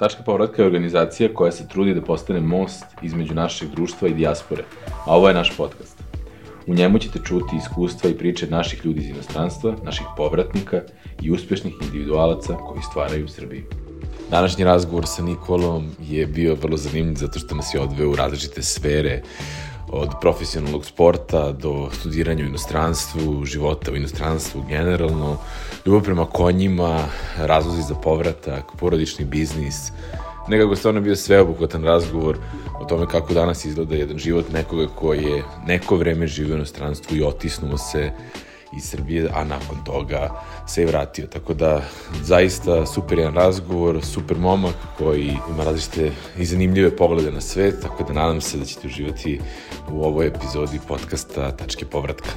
Tačka povratka je organizacija koja se trudi da postane most između našeg društva i dijaspore, a ovo je naš podcast. U njemu ćete čuti iskustva i priče naših ljudi iz inostranstva, naših povratnika i uspešnih individualaca koji stvaraju Srbiju. Današnji razgovor sa Nikolom je bio vrlo zanimljiv zato što nas je odveo u različite sfere od profesionalnog sporta do studiranja u inostranstvu, života u inostranstvu generalno, ljubav prema konjima, razlozi za povratak, porodični biznis. Nekako stvarno bio sveobuhvatan razgovor o tome kako danas izgleda jedan život nekoga koji je neko vreme živio u inostranstvu i otisnuo se iz Srbije, a nakon toga se je vratio. Tako da, zaista super jedan razgovor, super momak koji ima različite i zanimljive poglede na svet, tako da nadam se da ćete uživati u ovoj epizodi podcasta Tačke povratka.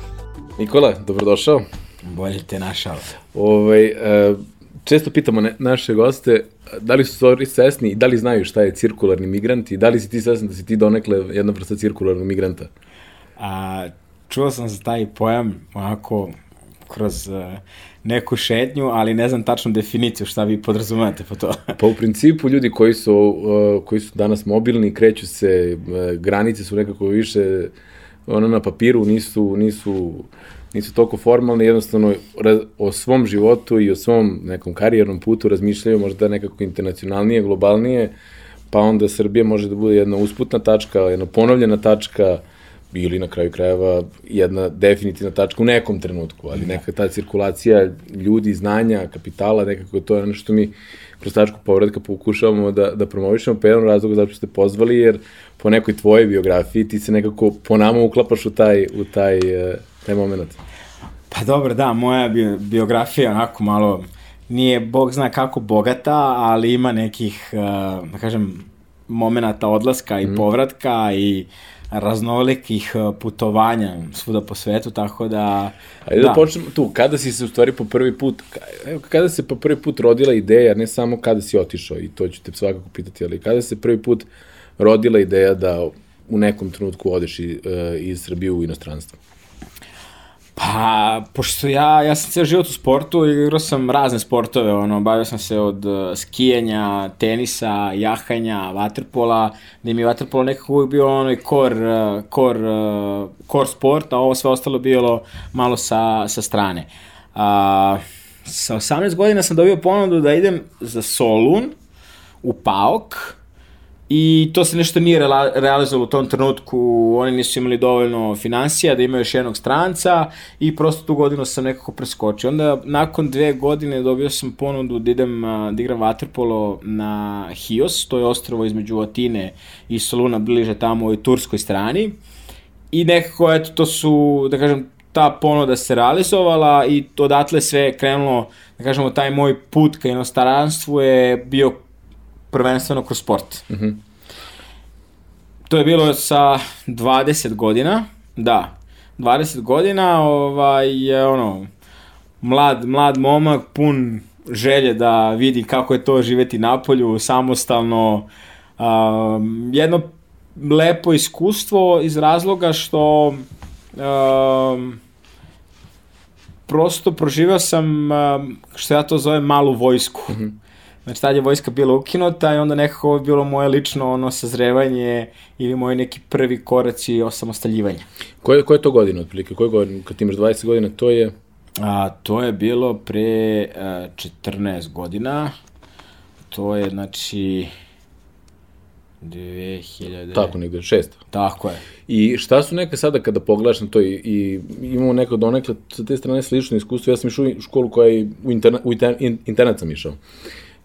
Nikola, dobrodošao. Bolje te našao. Ovaj, e, često pitamo ne, naše goste da li su stvari svesni i da li znaju šta je cirkularni migrant i da li si ti svestan da si ti donekle jedna vrsta cirkularnog migranta? A, čuo sam za taj pojam onako kroz uh, neku šetnju, ali ne znam tačnu definiciju šta vi podrazumete po to. pa u principu ljudi koji su, uh, koji su danas mobilni, kreću se, uh, granice su nekako više ono na papiru, nisu, nisu, nisu toliko formalne, jednostavno o svom životu i o svom nekom karijernom putu razmišljaju možda nekako internacionalnije, globalnije, pa onda Srbija može da bude jedna usputna tačka, jedna ponovljena tačka, ili na kraju krajeva jedna definitivna tačka u nekom trenutku, ali neka ta cirkulacija ljudi, znanja, kapitala, nekako to je ono što mi kroz tačku povratka pokušavamo da, da promovišemo po jednom razlogu zato što ste pozvali, jer po nekoj tvojoj biografiji ti se nekako po nama uklapaš u taj, u taj, eh, taj moment. Pa dobro, da, moja bi, biografija onako malo nije, bog zna kako bogata, ali ima nekih, uh, da kažem, momenata odlaska i mm. povratka i uh, raznolikih e, putovanja svuda po svetu, tako da... Ajde da, da počnemo tu, kada si se u stvari po prvi put, kada se po prvi put rodila ideja, ne samo kada si otišao, i to ću te svakako pitati, ali kada se prvi put rodila ideja da u nekom trenutku odeš e, iz Srbije u inostranstvo? Pa, pošto ja, ja sam cijel život u sportu, igrao sam razne sportove, ono, bavio sam se od uh, skijanja, tenisa, jahanja, vaterpola, gde mi je vaterpolo nekako uvijek bio onaj kor, uh, kor, uh, kor sport, a ovo sve ostalo bilo malo sa, sa strane. Uh, sa 18 godina sam dobio ponudu da idem za Solun u PAOK, I to se nešto nije realizovalo u tom trenutku, oni nisu imali dovoljno financija da imaju još jednog stranca i prosto tu godinu sam nekako preskočio. Onda nakon dve godine dobio sam ponudu da idem da igram waterpolo na Hios, to je ostrovo između Atine i Soluna, bliže tamo u turskoj strani. I nekako, eto, to su, da kažem, ta ponuda se realizovala i odatle sve krenulo, da kažemo, taj moj put ka inostranstvu je bio prvenstveno kroz sport. Mm -hmm. To je bilo sa 20 godina, da, 20 godina, ovaj, je ono, mlad, mlad momak, pun želje da vidi kako je to živeti na polju, samostalno, um, jedno lepo iskustvo iz razloga što um, prosto proživao sam, um, što ja to zovem, malu vojsku. Mm -hmm. Znači, tad je vojska bila ukinuta i onda nekako je bilo moje lično ono sazrevanje ili moji neki prvi koraci osamostaljivanja. Koje, koje je to godine otprilike? Koje godine? Kad imaš 20 godina, to je... A, to je bilo pre a, 14 godina. To je, znači... 2000... Tako, negde, šest. Tako je. I šta su neke sada kada pogledaš na to i, i imamo neko donekle sa te strane slično iskustvo, ja sam išao u školu koja je u, interna, u internet, internet sam išao.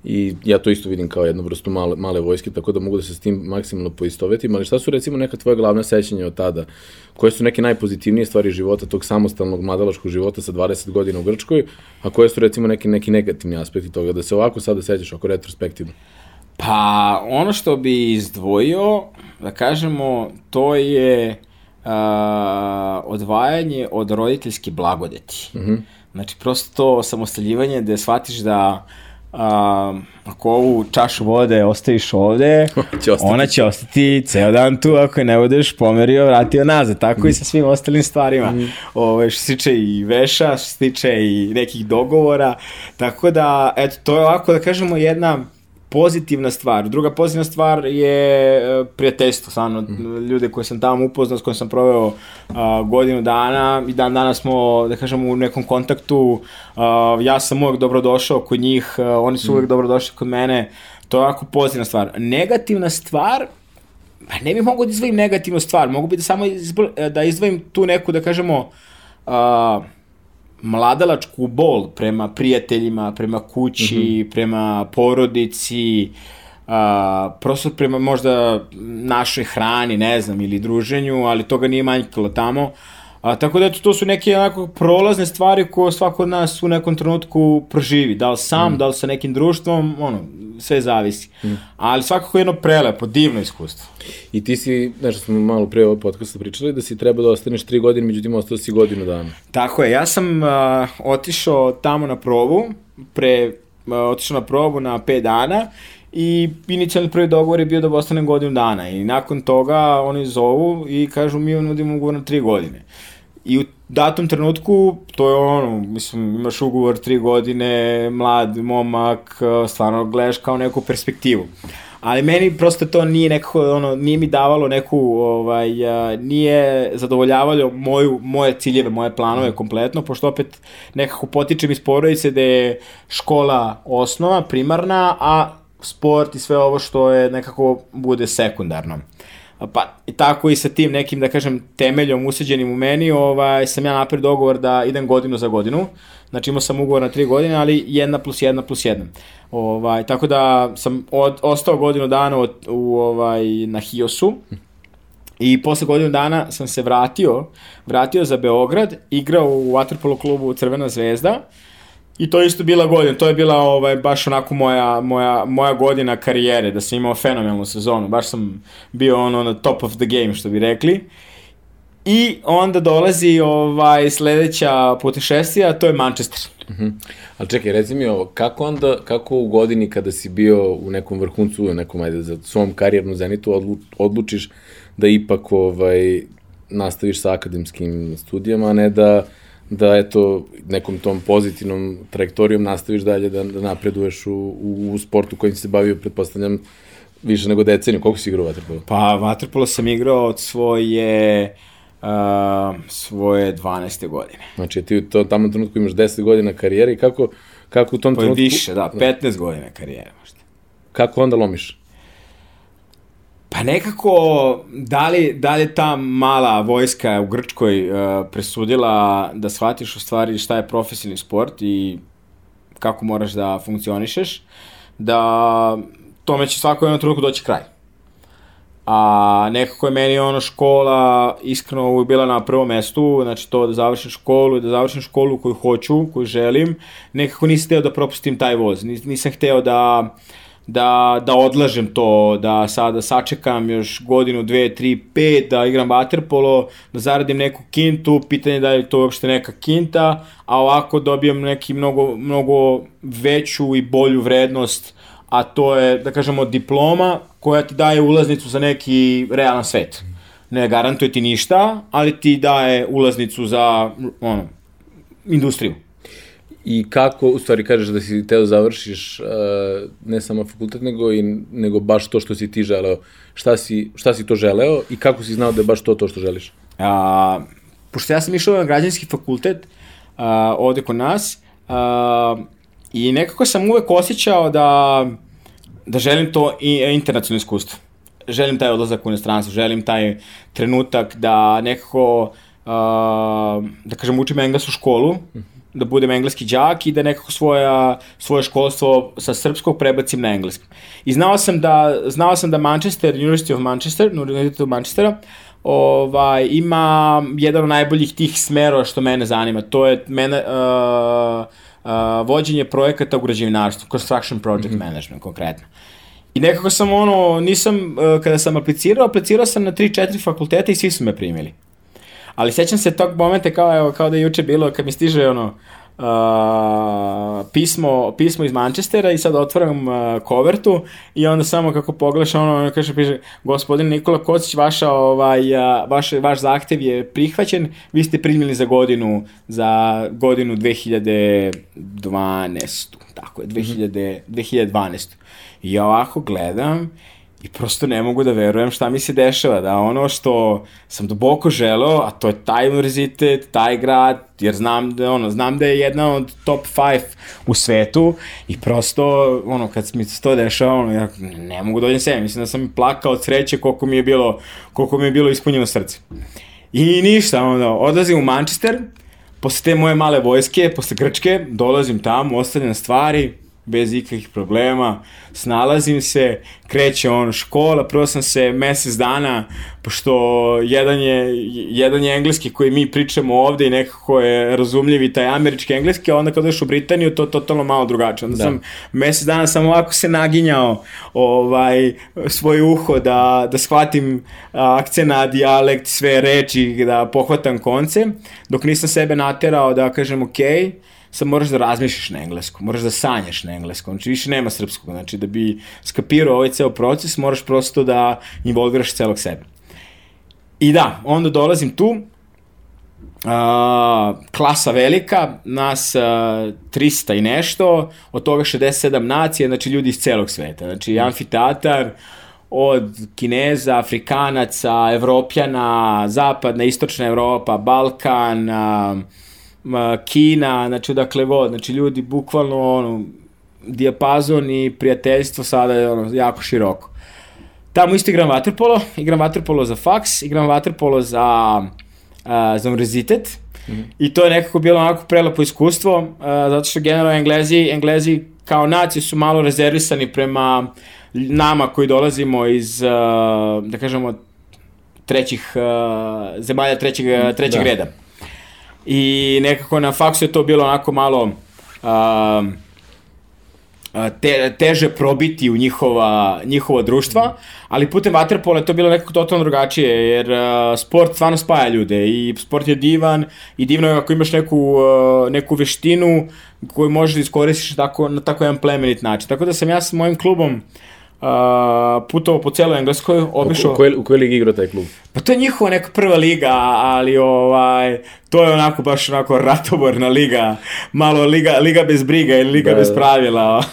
I ja to isto vidim kao jednu vrstu male, male vojske, tako da mogu da se s tim maksimalno poistovetim, ali šta su recimo neka tvoja glavna sećanja od tada? Koje su neke najpozitivnije stvari života, tog samostalnog mladalaškog života sa 20 godina u Grčkoj, a koje su recimo neki, neki negativni aspekti toga, da se ovako sada sećaš oko retrospektivno? Pa, ono što bi izdvojio, da kažemo, to je uh, odvajanje od roditeljske blagodeti. Mm -hmm. Znači, prosto to samostaljivanje gde shvatiš da uh, a, ako ovu čašu vode ostaviš ovde, će ona će ostati ceo dan tu ako je ne budeš pomerio, vratio nazad. Tako mm. i sa svim ostalim stvarima. Mm. Ove, što se tiče i veša, što se tiče i nekih dogovora. Tako da, eto, to je ovako da kažemo jedna pozitivna stvar. Druga pozitivna stvar je e, prijateljstvo, stvarno, mm. ljude koje sam tamo upoznao, s kojim sam proveo uh, godinu dana i dan danas smo, da kažem, u nekom kontaktu, uh, ja sam uvek dobrodošao kod njih, uh, oni su mm. uvek dobrodošli kod mene, to je jako pozitivna stvar. Negativna stvar, pa ne bih mogu da izdvojim negativnu stvar, mogu bi da samo izbol, da izdvojim tu neku, da kažemo, uh, mladalačku bol prema prijateljima, prema kući, mm -hmm. prema porodici, a, prosto prema možda našoj hrani, ne znam, ili druženju, ali toga nije manjkalo tamo. A, tako da eto, to su neke onako prolazne stvari koje svako od nas u nekom trenutku proživi. Da li sam, mm. da li sa nekim društvom, ono, sve zavisi. Mm. Ali svakako jedno prelepo, divno iskustvo. I ti si, nešto smo malo pre ovog podcasta pričali, da si treba da ostaneš tri godine, međutim ostao si godinu dana. Tako je, ja sam uh, otišao tamo na probu, pre, uh, otišao na probu na 5 dana i inicijalni prvi dogovor je bio da ostanem godinu dana i nakon toga oni zovu i kažu mi nudimo ugovor na 3 godine. I u datom trenutku, to je ono, mislim, imaš ugovor tri godine, mlad momak, stvarno gledaš kao neku perspektivu. Ali meni prosto to nije nekako, ono, nije mi davalo neku, ovaj, nije zadovoljavalo moju, moje ciljeve, moje planove kompletno, pošto opet nekako potičem iz porodice da je škola osnova, primarna, a sport i sve ovo što je nekako bude sekundarno. Pa tako i sa tim nekim, da kažem, temeljom useđenim u meni, ovaj, sam ja napred dogovor da idem godinu za godinu. Znači imao sam ugovor na tri godine, ali jedna plus jedna plus jedna. Ovaj, tako da sam od, ostao godinu dana od, u, ovaj, na Hiosu. I posle godinu dana sam se vratio, vratio za Beograd, igrao u waterpolo klubu Crvena zvezda. Uh, I to isto bila godina, to je bila ovaj, baš onako moja, moja, moja godina karijere, da sam imao fenomenalnu sezonu, baš sam bio ono na top of the game, što bi rekli. I onda dolazi ovaj sledeća putešestvija, to je Manchester. Mhm. Ali čekaj, reci mi ovo, kako onda, kako u godini kada si bio u nekom vrhuncu, u nekom, ajde, za svom karijernu zenitu, odlu, odlučiš da ipak ovaj, nastaviš sa akademskim studijama, a ne da da eto nekom tom pozitivnom trajektorijom nastaviš dalje da, da napreduješ u, u, u sportu kojim si se bavio, pretpostavljam, više nego deceniju. Koliko si igrao vaterpolo? Pa vaterpolo sam igrao od svoje uh, svoje 12. godine. Znači ti u to, tamo trenutku imaš 10 godina karijere i kako, kako u tom pa trenutku... više, da, 15 da. godina karijere možda. Kako onda lomiš? Pa nekako, da li, da li ta mala vojska u Grčkoj uh, presudila da shvatiš u stvari šta je profesionalni sport i kako moraš da funkcionišeš, da tome će svako jednom trenutku doći kraj. A nekako je meni ono škola iskreno uvijek bila na prvom mestu, znači to da završim školu i da završim školu koju hoću, koju želim. Nekako nisam hteo da propustim taj voz, nisam hteo da uh, da, da odlažem to, da sada sačekam još godinu, dve, tri, pet, da igram waterpolo, da zaradim neku kintu, pitanje da je to uopšte neka kinta, a ovako dobijam neki mnogo, mnogo veću i bolju vrednost, a to je, da kažemo, diploma koja ti daje ulaznicu za neki realan svet. Ne garantuje ti ništa, ali ti daje ulaznicu za ono, industriju i kako, u stvari kažeš da si teo završiš uh, ne samo fakultet, nego, i, nego baš to što si ti želeo. Šta si, šta si to želeo i kako si znao da je baš to to što želiš? A, pošto ja sam išao na građanski fakultet uh, ovde kod nas uh, i nekako sam uvek osjećao da, da želim to i, internacionalno iskustvo. Želim taj odlazak u inostranstvo, želim taj trenutak da nekako, uh, da kažem, učim englesku školu, -huh da budem engleski đak i da nekako svoja, svoje školstvo sa srpskog prebacim na engleski. I znao sam da, znao sam da Manchester, University of Manchester, University of Manchestera, ovaj, ima jedan od najboljih tih smerova što mene zanima. To je mene, uh, uh, vođenje projekata u građevinarstvu, construction project mm -hmm. management konkretno. I nekako sam ono, nisam, uh, kada sam aplicirao, aplicirao sam na 3-4 fakulteta i svi su me primili. Ali sećam se tog momenta kao, evo, kao da je juče bilo kad mi stiže ono, uh, pismo, pismo iz Manchestera i sad otvaram uh, kovertu i onda samo kako pogledaš ono, ono kaže, piše, gospodin Nikola Kocić, vaša, ovaj, uh, vaš, vaš zahtev je prihvaćen, vi ste primili za godinu, za godinu 2012. Tako je, 2000, 2012. I ja ovako gledam I prosto ne mogu da verujem šta mi se dešava, da ono što sam duboko želeo, a to je taj univerzitet, taj grad, jer znam da, ono, znam da je jedna od top 5 u svetu i prosto, ono, kad mi se to dešava, ono, ja ne mogu dođem sebi, mislim da sam plakao od sreće koliko mi je bilo, koliko mi je bilo ispunjeno srce. I ništa, ono, odlazim u Manchester, posle te moje male vojske, posle Grčke, dolazim tamo, ostavljam stvari, bez ikakvih problema, snalazim se, kreće on škola, prvo sam se mesec dana, pošto jedan je, jedan je engleski koji mi pričamo ovde i nekako je razumljiv i taj američki engleski, a onda kad odeš u Britaniju to je totalno malo drugačije. Onda da. sam mesec dana sam ovako se naginjao ovaj, svoje uho da, da shvatim akcena, dijalekt, sve reči, da pohvatam konce, dok nisam sebe naterao da kažem okej, okay, sad moraš da razmišljaš na engleskom, moraš da sanjaš na engleskom, znači više nema srpskog, znači da bi skapirao ovaj ceo proces, moraš prosto da involviraš celog sebe. I da, onda dolazim tu, Uh, klasa velika, nas uh, 300 i nešto, od toga 67 nacija, znači ljudi iz celog sveta. Znači amfiteatar od Kineza, Afrikanaca, Evropljana, Zapadna, Istočna Evropa, Balkan, uh, Kina, znači odakle god, znači ljudi bukvalno ono, dijapazon i prijateljstvo sada je ono, jako široko. Tamo isto igram vaterpolo, igram vaterpolo za faks, igram vaterpolo za, uh, za univerzitet mm -hmm. i to je nekako bilo onako prelepo iskustvo, uh, zato što generalno Englezi, Englezi kao nacije su malo rezervisani prema nama koji dolazimo iz, uh, da kažemo, trećih, uh, zemalja trećeg, trećeg da. reda i nekako na faksu je to bilo onako malo a, te, teže probiti u njihova, njihova društva, ali putem vaterpola je to bilo nekako totalno drugačije, jer uh, sport stvarno spaja ljude i sport je divan i divno je ako imaš neku, uh, neku veštinu koju možeš da iskoristiš tako, na tako jedan plemenit način. Tako da sam ja sa mojim klubom uh, uh, putovao po celoj Engleskoj, obišao... U, kojoj, u kojoj ligi igra taj klub? Pa to je njihova neka prva liga, ali ovaj, to je onako baš onako ratoborna liga, malo liga, liga bez briga ili liga da, bez da. pravila.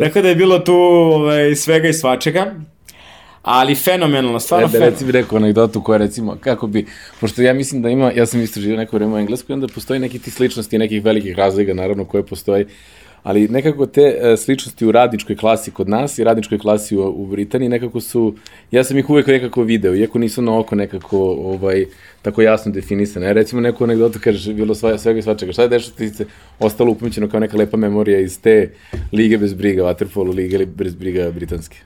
Tako da je bilo tu ovaj, svega i svačega. Ali fenomenalno, stvarno fenomenalno. Da, reci mi neku anegdotu koja recimo, kako bi, pošto ja mislim da ima, ja sam isto živio neko vreme u Engleskoj, onda postoji neki ti sličnosti, nekih velikih razliga, naravno, koje postoji ali nekako te uh, sličnosti u radničkoj klasi kod nas i radničkoj klasi u, u Britaniji nekako su, ja sam ih uvek nekako video, iako nisu na oko nekako ovaj, tako jasno definisane. Ja, recimo neku anegdotu kaže, bilo sva, svega i svačega. Šta je dešao ti se ostalo upamćeno kao neka lepa memorija iz te lige bez briga, waterpolo lige bez briga britanske?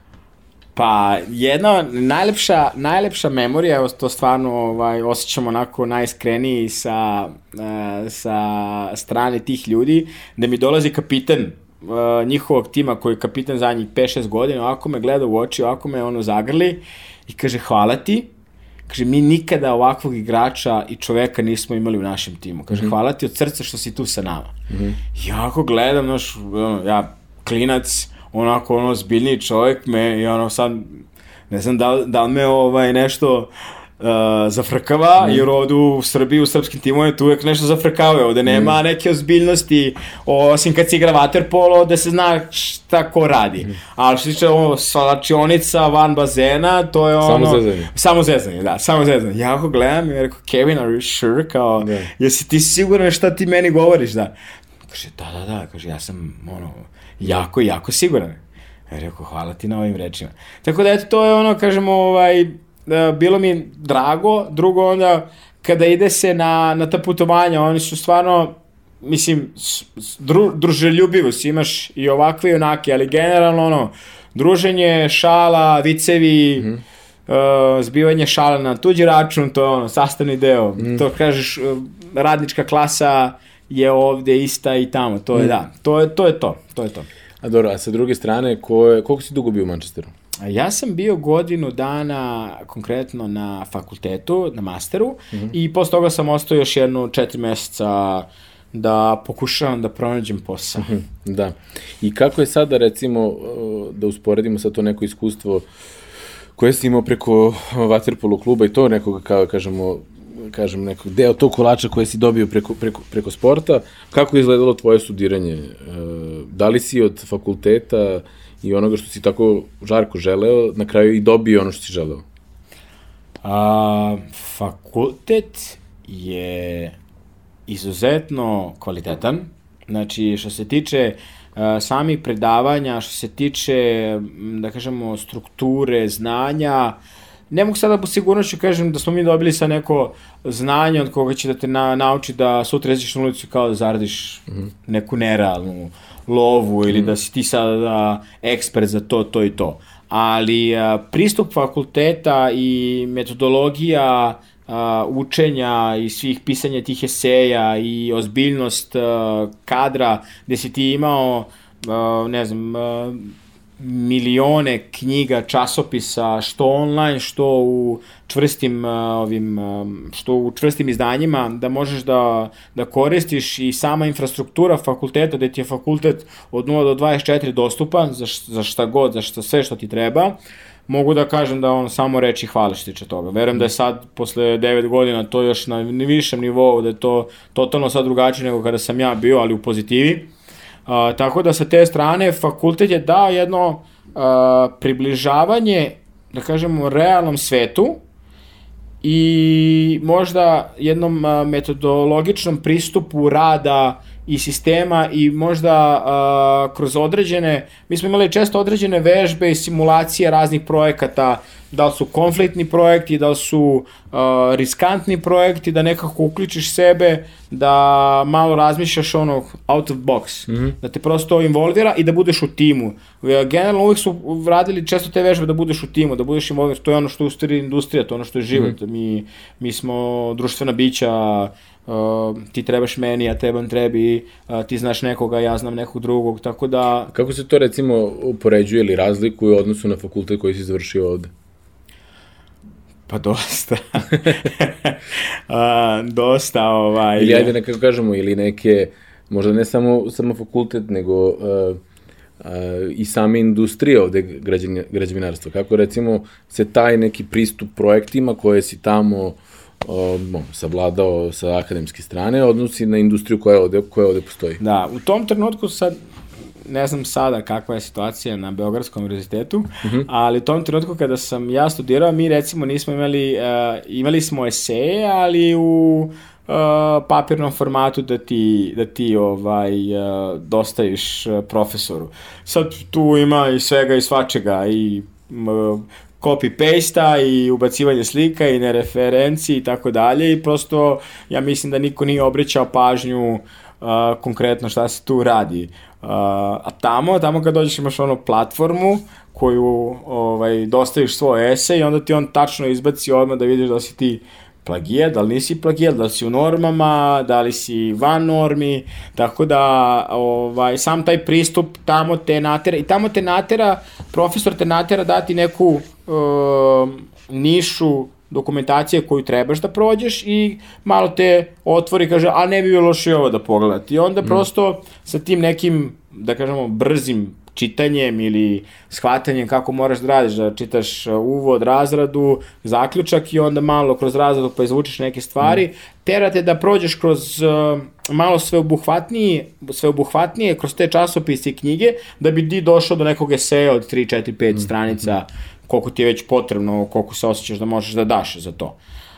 Pa, jedna najlepša, najlepša memorija, to stvarno ovaj, osjećam onako najiskreniji sa, uh, sa strane tih ljudi, da mi dolazi kapitan uh, njihovog tima koji je kapitan za njih 5-6 godina, ovako me gleda u oči, ovako me ono zagrli i kaže hvala ti, kaže mi nikada ovakvog igrača i čoveka nismo imali u našem timu, kaže mm -hmm. hvala ti od srca što si tu sa nama. Mm -hmm. Ja ako gledam, znaš, ja klinac, onako ono zbiljni čovjek me i ono sad ne znam da, da me ovaj nešto uh, zafrkava, mm. jer ovde u Srbiji, u srpskim timovima tu uvek nešto zafrkavaju, ovde nema mm. neke ozbiljnosti, osim kad se igra waterpolo, da se zna šta ko radi. Mm. Ali što tiče ovo salačionica van bazena, to je ono... Samo zezanje. Samo zezanje, da, samo zezanje. Ja ako gledam, ja rekao, Kevin, are you sure? Kao, yeah. jesi ti siguran šta ti meni govoriš, da? Kaže, da, da, da, kaže, ja sam, ono, jako, jako siguran. Ja rekao, hvala ti na ovim rečima. Tako da, eto, to je ono, kažemo, ovaj, e, bilo mi drago, drugo onda, kada ide se na, na ta putovanja, oni su stvarno, mislim, dru, si imaš i ovakve i onake, ali generalno, ono, druženje, šala, vicevi, mm -hmm. uh, zbivanje šala na tuđi račun, to je ono, sastavni deo. Mm. To kažeš, radnička klasa, je ovde ista i tamo, to je mm. da, to je, to je to, to je to. A dobro, a sa druge strane, ko je, koliko si dugo bio u Manchesteru? Ja sam bio godinu dana konkretno na fakultetu, na masteru mm -hmm. i posle toga sam ostao još jednu četiri meseca da pokušavam da pronađem posao. Da. I kako je sada, recimo, da usporedimo sa to neko iskustvo koje si imao preko Waterpolo kluba i to nekoga, kao kažemo, kažem, nekog deo tog kolača koje si dobio preko, preko, preko sporta, kako je izgledalo tvoje studiranje? E, da li si od fakulteta i onoga što si tako žarko želeo, na kraju i dobio ono što si želeo? A, fakultet je izuzetno kvalitetan. Znači, što se tiče uh, samih predavanja, što se tiče, da kažemo, strukture, znanja, ne mogu sada po sigurnošću kažem da smo mi dobili sa neko znanje od koga će da te na, nauči da sutra jeziš na ulicu kao da zaradiš mm -hmm. neku nerealnu lovu ili mm -hmm. da si ti sada da, ekspert za to, to i to. Ali a, pristup fakulteta i metodologija a, učenja i svih pisanja tih eseja i ozbiljnost a, kadra gde si ti imao a, ne znam a, milione knjiga, časopisa, što online, što u čvrstim ovim što u čvrstim izdanjima da možeš da da koristiš i sama infrastruktura fakulteta, da ti je fakultet od 0 do 24 dostupan za, za šta god, za šta sve što ti treba. Mogu da kažem da on samo reči hvale što tiče toga. Verujem da je sad, posle 9 godina, to još na višem nivou, da je to totalno sad drugačije nego kada sam ja bio, ali u pozitivi A, tako da sa te strane fakultet je dao jedno a, približavanje, da kažemo, realnom svetu i možda jednom a, metodologičnom pristupu rada i sistema i možda a, kroz određene, mi smo imali često određene vežbe i simulacije raznih projekata, da li su konfliktni projekti, da li su uh, riskantni projekti, da nekako uključiš sebe, da malo razmišljaš ono out of box, mm -hmm. da te prosto involvira i da budeš u timu. Generalno uvijek su radili često te vežbe da budeš u timu, da budeš involviran, to je ono što je u stvari industrija, to je ono što je život. Mm -hmm. mi, mi smo društvena bića, uh, ti trebaš meni, ja trebam trebi, uh, ti znaš nekoga, ja znam nekog drugog, tako da... Kako se to recimo upoređuje ili razlikuje u odnosu na fakultet koji si završio ovde? Pa dosta. A, dosta ovaj... Ili ajde nekako kažemo, ili neke, možda ne samo, samo fakultet, nego uh, uh, i same industrije ovde građevina, građevinarstva. Kako recimo se taj neki pristup projektima koje si tamo um, savladao sa akademske strane odnosi na industriju koja ovde, koja ovde postoji. Da, u tom trenutku sad ne znam sada kakva je situacija na Beogradskom univerzitetu, mm -hmm. ali u tom trenutku kada sam ja studirao, mi recimo nismo imali, uh, imali smo eseje, ali u uh, papirnom formatu da ti, da ti ovaj, uh, dostaviš uh, profesoru. Sad tu ima i svega i svačega i uh, copy-paste-a i ubacivanje slika i nereferenci i tako dalje i prosto ja mislim da niko nije obraćao pažnju uh, konkretno šta se tu radi. Uh, a tamo, tamo kad dođeš imaš ono platformu koju ovaj, dostaviš svoj esej i onda ti on tačno izbaci odmah da vidiš da si ti plagijat, da li nisi plagijat, da li si u normama, da li si van normi, tako da ovaj, sam taj pristup tamo te natera i tamo te natera, profesor te natera dati neku nišu dokumentacije koju trebaš da prođeš i malo te otvori kaže, a ne bi bilo loše ovo da pogledati. I onda mm. prosto sa tim nekim, da kažemo, brzim čitanjem ili shvatanjem kako moraš da radiš, da čitaš uh, uvod, razradu, zaključak i onda malo kroz razradu pa izvučeš neke stvari, mm. terate da prođeš kroz uh, malo sveobuhvatnije, sveobuhvatnije kroz te časopise i knjige da bi ti došao do nekog eseja od 3, 4, 5 mm. stranica mm koliko ti je već potrebno, koliko se osjećaš da možeš da daš za to.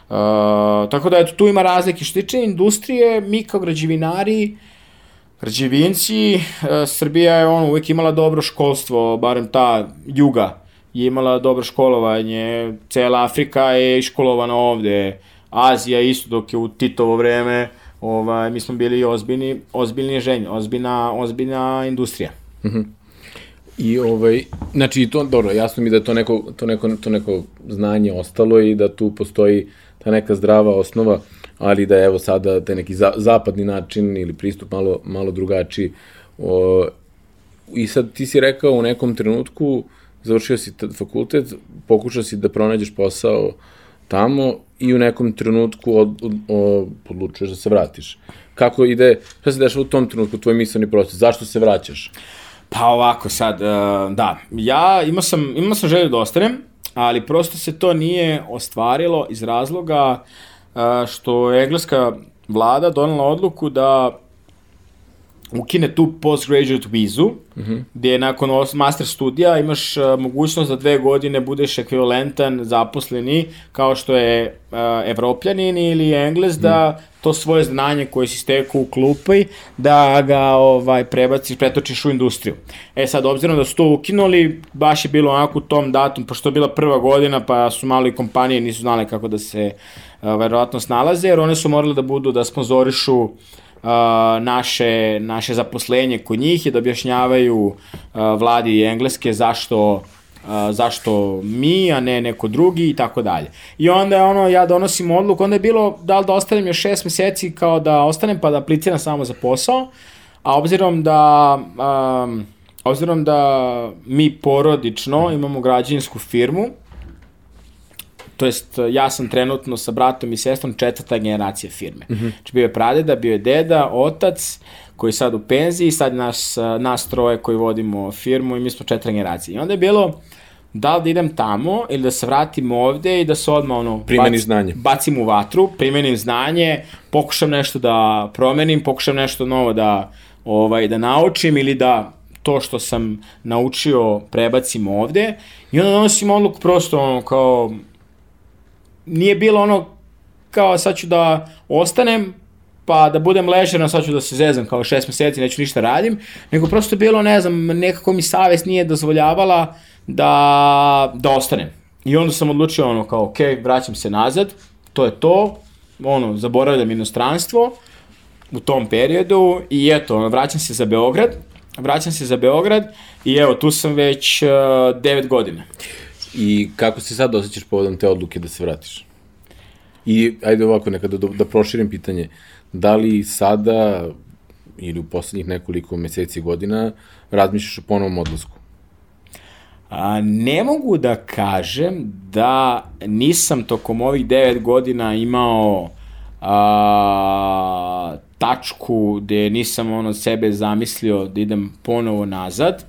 Uh, tako da eto, tu ima razlike. Što tiče industrije, mi kao građevinari, građevinci, uh, Srbija je ono, uvek imala dobro školstvo, barem ta juga je imala dobro školovanje, cela Afrika je iškolovana ovde, Azija isto dok je u Titovo vreme, ovaj, mi smo bili ozbiljni, ozbiljni ženj, ozbiljna, ozbiljna industrija. Mm -hmm. I ovaj, znači to, dobro, jasno mi da to neko, to neko, to neko znanje ostalo i da tu postoji ta neka zdrava osnova, ali da evo sada taj neki za, zapadni način ili pristup malo, malo drugačiji. O, I sad ti si rekao u nekom trenutku, završio si fakultet, pokušao si da pronađeš posao tamo i u nekom trenutku od, od, od, odlučuješ da se vratiš. Kako ide, šta se dešava u tom trenutku, tvoj misleni proces, zašto se vraćaš? Pa ovako sad, uh, da, ja imao sam, imao sam želju da ostanem, ali prosto se to nije ostvarilo iz razloga uh, što je engleska vlada donela odluku da ukine tu postgraduate vizu, mm -hmm. gde nakon master studija imaš uh, mogućnost da dve godine budeš ekvivalentan zaposleni kao što je uh, evropljanin ili engles, mm. da to svoje znanje koje si stekao u klupi, da ga ovaj, prebaciš, pretočiš u industriju. E sad, obzirom da su to ukinuli, baš je bilo onako u tom datum, pošto je bila prva godina, pa su malo i kompanije nisu znale kako da se uh, verovatno snalaze, jer one su morale da budu, da sponzorišu uh, naše, naše zaposlenje kod njih i da objašnjavaju vladi engleske zašto uh, zašto mi, a ne neko drugi i tako dalje. I onda je ono, ja donosim odluku, onda je bilo da li da ostanem još šest meseci kao da ostanem pa da apliciram samo za posao, a obzirom da, um, obzirom da mi porodično imamo građevinsku firmu, to jest ja sam trenutno sa bratom i sestrom četvrta generacija firme. Mm -hmm. Znači bio je pradeda, bio je deda, otac, koji je sad u penziji, sad nas, nas troje koji vodimo firmu i mi smo četiri generacije. I onda je bilo, da li da idem tamo ili da se vratim ovde i da se odmah ono, bac, znanje. bacim u vatru, primenim znanje, pokušam nešto da promenim, pokušam nešto novo da, ovaj, da naučim ili da to što sam naučio prebacim ovde i onda donosim odluku prosto ono kao nije bilo ono kao sad ću da ostanem pa da budem ležerno, sad ću da se zezam kao šest meseci, neću ništa radim, nego prosto bilo, ne znam, nekako mi savest nije dozvoljavala da, da ostanem. I onda sam odlučio ono kao, ok, vraćam se nazad, to je to, ono, zaboravljam inostranstvo u tom periodu i eto, ono, vraćam se za Beograd, vraćam se za Beograd i evo, tu sam već uh, 9 godina. I kako se sad osjećaš povodom te odluke da se vratiš? I ajde ovako, nekada da, da proširim pitanje, da li sada ili u poslednjih nekoliko meseci godina razmišljaš o ponovom odlasku? A, ne mogu da kažem da nisam tokom ovih 9 godina imao a, tačku gde nisam ono sebe zamislio da idem ponovo nazad.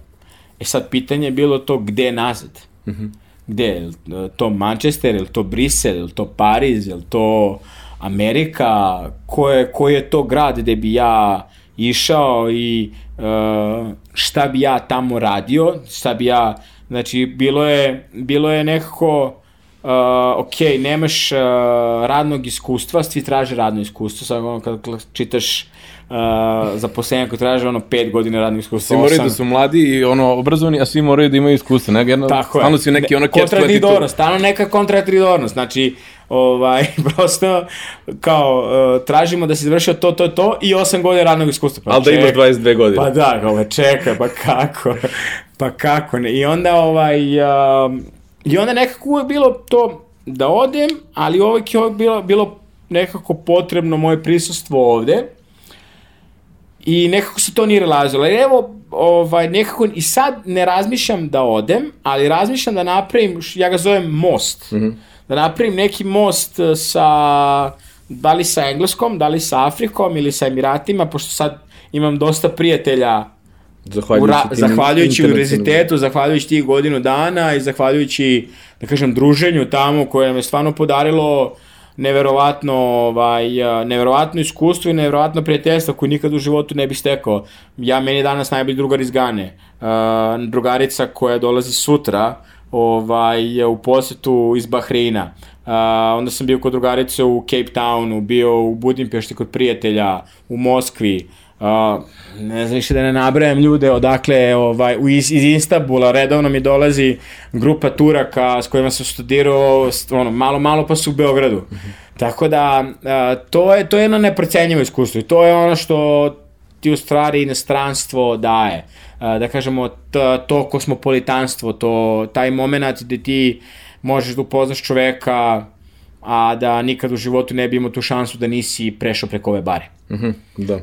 E sad pitanje je bilo to gde nazad? Mm -hmm. Gde? Je to Manchester, je to Brisel, je to Pariz, je to Amerika? Ko je, koji je to grad gde bi ja išao i uh, šta bi ja tamo radio? Šta bi ja Znači, bilo je, bilo je nekako, uh, ok, nemaš uh, radnog iskustva, svi traže radno iskustvo, sad ono kad čitaš uh, zaposlenja koji traže ono 5 godina radnog iskustva. Svi moraju da su mladi i ono obrazovani, a svi moraju da imaju iskustvo. Ne, jedno, Tako je. si neki ono kontradidornost, stano neka kontradidornost. Znači, ovaj, prosto kao uh, tražimo da se završio to, to, to i 8 godina radnog iskustva. Pa, Ali da imaš 22 godine. Pa da, kao, čekaj, pa kako? Pa kako ne? I onda ovaj... Uh, I onda nekako uvek bilo to da odem, ali uvek je bilo, bilo nekako potrebno moje prisustvo ovde. I nekako se to nije relazilo. I evo, ovaj, nekako i sad ne razmišljam da odem, ali razmišljam da napravim, ja ga zovem most. Mm -hmm. Da napravim neki most sa, da li sa Engleskom, da li sa Afrikom ili sa Emiratima, pošto sad imam dosta prijatelja Zahvaljujući, Ura, zahvaljujući univerzitetu, zahvaljujući tih godinu dana i zahvaljujući, da kažem, druženju tamo koje me stvarno podarilo neverovatno, ovaj, neverovatno iskustvo i neverovatno prijateljstvo koje nikad u životu ne bih stekao. Ja, meni je danas najbolji drugar iz Gane. Uh, drugarica koja dolazi sutra ovaj, u posetu iz Bahreina. Uh, onda sam bio kod drugarice u Cape Townu, bio u Budimpešti kod prijatelja, u Moskvi, Uh, ne znam više da ne nabrajam ljude odakle ovaj, iz, iz Istanbula redovno mi dolazi grupa Turaka s kojima sam studirao ono, malo malo pa su u Beogradu. Mm -hmm. Tako da uh, to je to je jedno neprocenjivo iskustvo i to je ono što ti u stvari inostranstvo daje. Uh, da kažemo to kosmopolitanstvo, to taj moment gde ti možeš da upoznaš čoveka a da nikad u životu ne bi imao tu šansu da nisi prešao preko ove bare. Mm -hmm, da.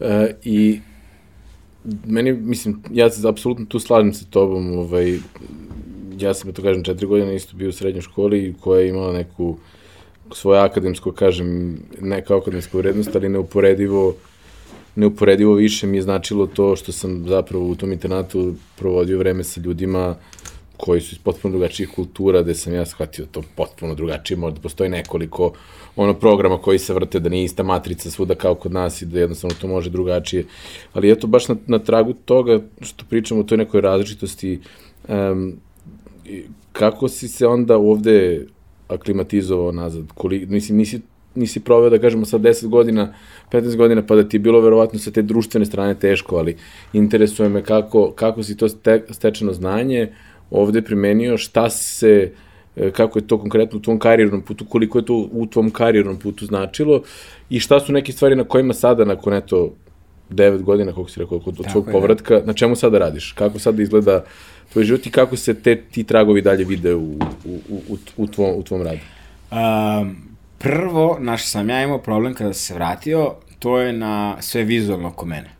Uh, I meni, mislim, ja se apsolutno tu slažem sa tobom, ovaj, ja sam, to kažem, četiri godine isto bio u srednjoj školi koja je imala neku svoje akademsko, kažem, ne kao akademsku vrednost, ali neuporedivo neuporedivo više mi je značilo to što sam zapravo u tom internatu provodio vreme sa ljudima koji su iz potpuno drugačijih kultura, gde sam ja shvatio to potpuno drugačije, možda postoji nekoliko ono programa koji se vrte, da nije ista matrica svuda kao kod nas i da jednostavno to može drugačije. Ali eto, baš na, na tragu toga što pričamo o toj nekoj različitosti, um, kako si se onda ovde aklimatizovao nazad? Koli, mislim, nisi, nisi proveo, da kažemo, sa 10 godina, 15 godina, pa da ti je bilo verovatno sa te društvene strane teško, ali interesuje me kako, kako si to ste, stečeno znanje ovde primenio, šta se, e, kako je to konkretno u tvom karijernom putu, koliko je to u tvom karijernom putu značilo i šta su neke stvari na kojima sada, nakon eto, 9 godina, kako si rekao, od svog povratka, na čemu sada radiš? Kako sada izgleda tvoj život i kako se te, ti tragovi dalje vide u, u, u, u, tvom, u tvom radu? Um, prvo, naš sam ja imao problem kada se vratio, to je na sve vizualno oko mene.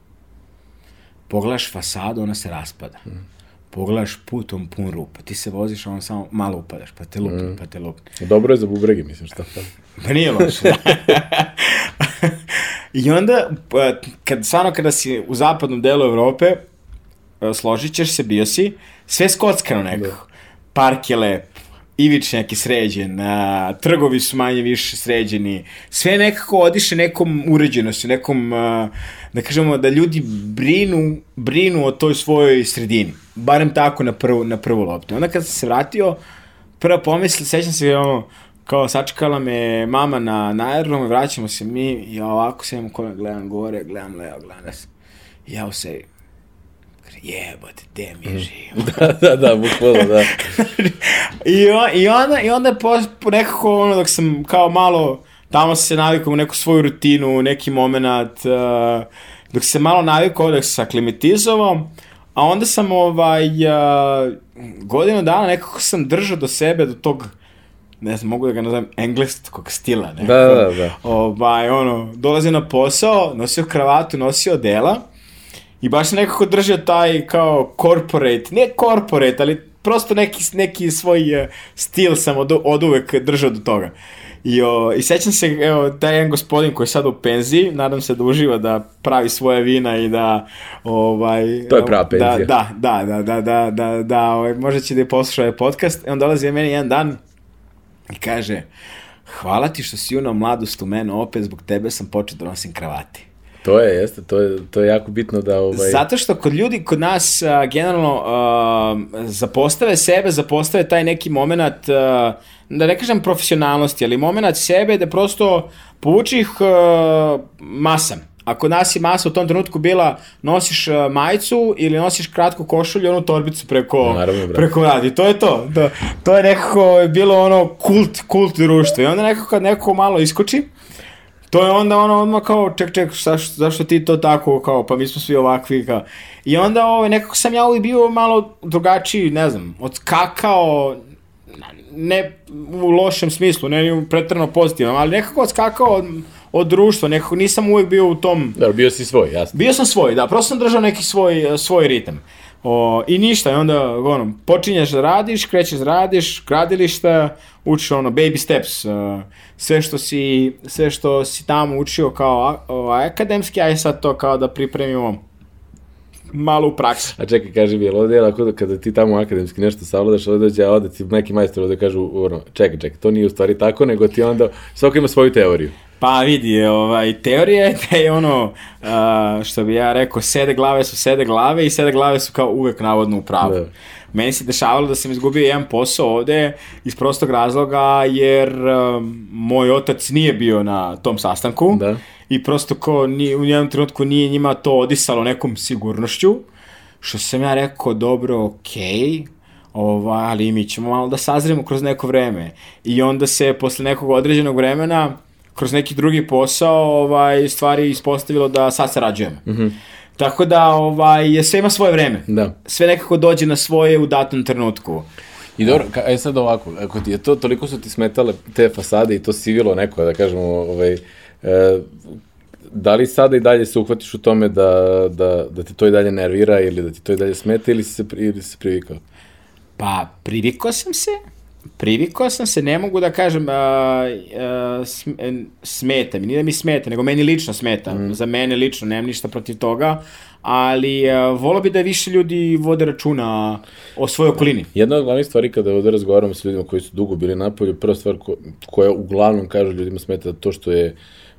Pogledaš fasadu, ona se raspada. Mm pogledaš put, on pun rupa, ti se voziš, a on samo malo upadaš, pa te lupi, mm. pa te lupi. Dobro je za bubrege, mislim, šta pa? Pa nije loše. I onda, pa, kad, stvarno kada si u zapadnom delu Evrope, e, složit ćeš se, bio si, sve skockano nekako. Da. Park je lep, ivičnjak je sređen, a, trgovi su manje više sređeni, sve nekako odiše nekom uređenosti, nekom, a, da kažemo, da ljudi brinu, brinu o toj svojoj sredini. Barem tako na prvu, na prvu loptu. Onda kad sam se vratio, prva pomisla, sećam se ono, kao sačekala me mama na, na aerodromu, vraćamo se mi ja ovako se imam kome gledam gore, gledam levo, gledam desno. Ja u sebi, jebote, gde mi mhm. živimo. da, da, da, bukvalno, da. I, on, I onda, i onda po, po nekako, ono, dok sam kao malo, tamo sam se navikao u neku svoju rutinu, neki moment, uh, dok se malo navikao, dok se aklimatizovao, a onda sam ovaj, uh, godinu dana nekako sam držao do sebe, do tog, ne znam, mogu da ga nazovem engleskog stila, nekako. Da, da, da. Ovaj, ono, dolazio na posao, nosio kravatu, nosio dela, I baš se nekako držao taj kao corporate, ne corporate, ali prosto neki, neki svoj uh, stil sam od, od uvek držao do toga. I, o, I sećam se, evo, taj jedan gospodin koji je sad u penziji, nadam se da uživa da pravi svoje vina i da, ovaj... To je prava penzija. Da, da, da, da, da, da, da, ovaj, možda će da je posluša ovaj podcast. I on dolazi meni jedan dan i kaže, hvala ti što si uno mladost u mene opet, zbog tebe sam počeo da nosim kravati. To je, jeste, to je, to je jako bitno da... Ovaj... Zato što kod ljudi, kod nas, uh, generalno, uh, zapostave sebe, zapostave taj neki moment, uh, da ne kažem profesionalnosti, ali moment sebe da prosto povuči ih uh, masam. Ako nas je masa u tom trenutku bila nosiš majicu ili nosiš kratku košulju, onu torbicu preko, Naravno, preko radi. To je to. Da, to je nekako bilo ono kult, kult društva. I onda nekako kad neko malo iskoči, To je onda ono odmah kao, ček, ček, zašto, zašto ti to tako, kao, pa mi smo svi ovakvi, kao. I onda ovaj, nekako sam ja uvijek bio malo drugačiji, ne znam, odskakao, ne u lošem smislu, ne pretrano pozitivno, ali nekako odskakao od, od društva, nekako nisam uvijek bio u tom... Da, bio si svoj, jasno. Bio sam svoj, da, prosto sam držao neki svoj, svoj ritam. O, I ništa, i onda ono, počinješ da radiš, krećeš da radiš, gradilišta, učiš ono, baby steps, uh, sve što si, sve što si tamo učio kao o, akademski, aj sad to kao da pripremimo malo u praksi. A čekaj, kaži mi, je li ovdje onako da kada ti tamo akademski nešto savladaš, ovdje dođe, a ovdje ti neki majstor ovdje kažu, ono, čekaj, čekaj, to nije u stvari tako, nego ti onda, svako ima svoju teoriju. Pa vidi, ovaj, teorija je da je ono, uh, što bi ja rekao, sede glave su sede glave i sede glave su kao uvek navodno u pravu. Da. Meni se dešavalo da sam izgubio jedan posao ovde iz prostog razloga jer um, moj otac nije bio na tom sastanku da. I prosto ko ni, u jednom trenutku nije njima to odisalo nekom sigurnošću, što sam ja rekao, dobro, okej, okay, Ova, ali mi ćemo malo da sazremo kroz neko vreme. I onda se posle nekog određenog vremena kroz neki drugi posao ovaj, stvari ispostavilo da sad sarađujemo. Mm -hmm. Tako da ovaj, sve ima svoje vreme. Da. Sve nekako dođe na svoje u datom trenutku. I dobro, ka, aj e, sad ovako, ako ti je to, toliko su ti smetale te fasade i to sivilo neko, da kažemo, ovaj, e, da li sada i dalje se uhvatiš u tome da, da, da te to i dalje nervira ili da ti to i dalje smeta ili si se, ili si se privikao? Pa, privikao sam se, privikao sam se, ne mogu da kažem, a, a, sm- smeta mi, nije da mi smeta, nego meni lično smeta. Mm. Za mene lično, nemam ništa protiv toga, ali a, volo bi da više ljudi vode računa o svojoj okolini. Jedna od glavnih stvari kada ovde razgovaramo sa ljudima koji su dugo bili na polju, prva stvar ko, koja uglavnom kažu ljudima smeta to što je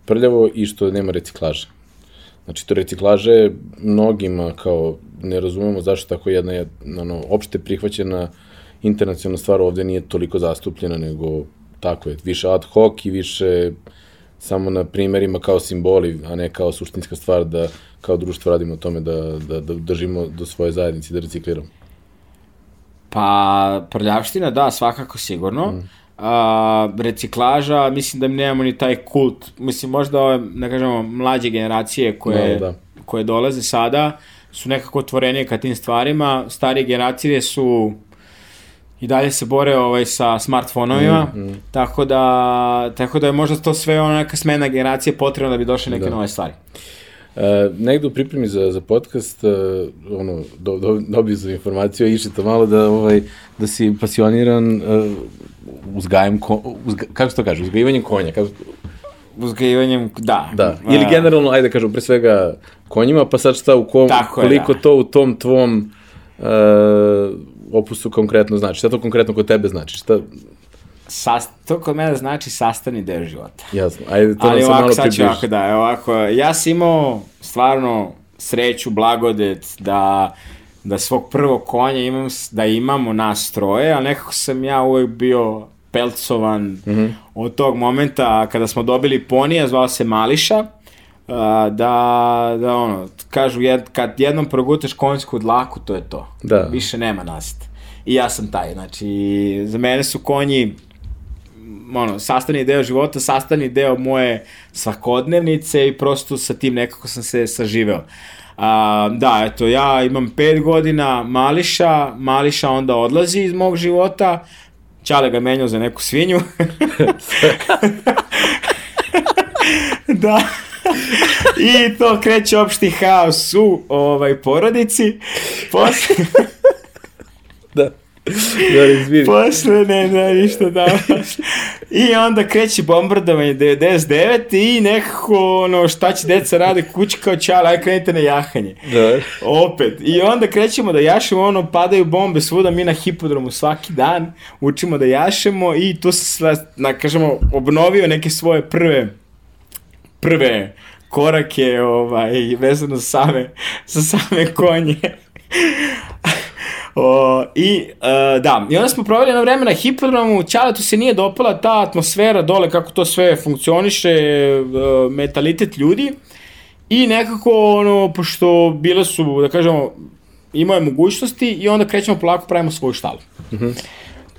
prljavo i što nema reciklaže. Znači, to reciklaže mnogima kao ne razumemo zašto tako jedna je ono, opšte prihvaćena internacionalna stvar ovde nije toliko zastupljena, nego tako je, više ad hoc i više samo na primerima kao simboli, a ne kao suštinska stvar da kao društvo radimo o tome da, da, da držimo do svoje zajednice, da recikliramo. Pa, prljavština, da, svakako sigurno. Mm. A, reciklaža, mislim da nemamo ni taj kult. Mislim, možda ove, da kažemo, mlađe generacije koje, da, da. koje dolaze sada su nekako otvorenije ka tim stvarima. Starije generacije su i dalje se bore ovaj sa smartfonovima, mm, mm. tako da tako da je možda to sve ona neka smena generacije potrebna da bi došle neke da. nove stvari. E, negde u pripremi za, za podcast, e, ono, do, do, dobio sam informaciju, išli to malo da, ovaj, da si pasioniran e, uzgajem, ko, uzga, kako se to kaže, uzgajivanjem konja, kako, uzgajivanjem, da. Da, ili generalno, ajde kažem, pre svega konjima, pa sad šta, u kom, Tako koliko je, da. to u tom tvom uh, opusu konkretno znači? Šta to konkretno kod tebe znači? Šta... Sast, to kod mene znači sastavni deo života. Jasno, ajde to Ali nam se malo približi. Ovako, da, ovako, ja sam imao stvarno sreću, blagodet da da svog prvog konja imam, da imamo nas troje, a nekako sam ja uvek bio pelcovan mm -hmm. od tog momenta kada smo dobili ponija, zvao se Mališa, da, da ono, kažu, jed, kad jednom progutaš konjsku dlaku, to je to. Da. Više nema nasite. I ja sam taj, znači, za mene su konji ono, sastavni deo života, sastavni deo moje svakodnevnice i prosto sa tim nekako sam se saživeo. A, da, eto, ja imam pet godina Mališa, Mališa onda odlazi iz mog života, Čale ga menjao za neku svinju. da. I to kreće opšti haos u ovaj, porodici. Posle... da. Da, izvini. Posle, ne, ne, ništa da. I onda kreće bombardovanje 99 i nekako, ono, šta će deca rade, kući kao čala, aj krenite na jahanje. Da. Opet. I onda krećemo da jašemo, ono, padaju bombe svuda, mi na hipodromu svaki dan učimo da jašemo i tu se sve, na, kažemo, obnovio neke svoje prve prve korake ovaj, vezano za same, za same konje. O, I, uh, da, i onda smo proveli jedno vreme na hipodromu, Ćaletu se nije dopala ta atmosfera dole, kako to sve funkcioniše, uh, metalitet ljudi, i nekako, ono, pošto bile su, da kažemo, imao je mogućnosti i onda krećemo polako, pravimo svoju štalu. Mm -hmm.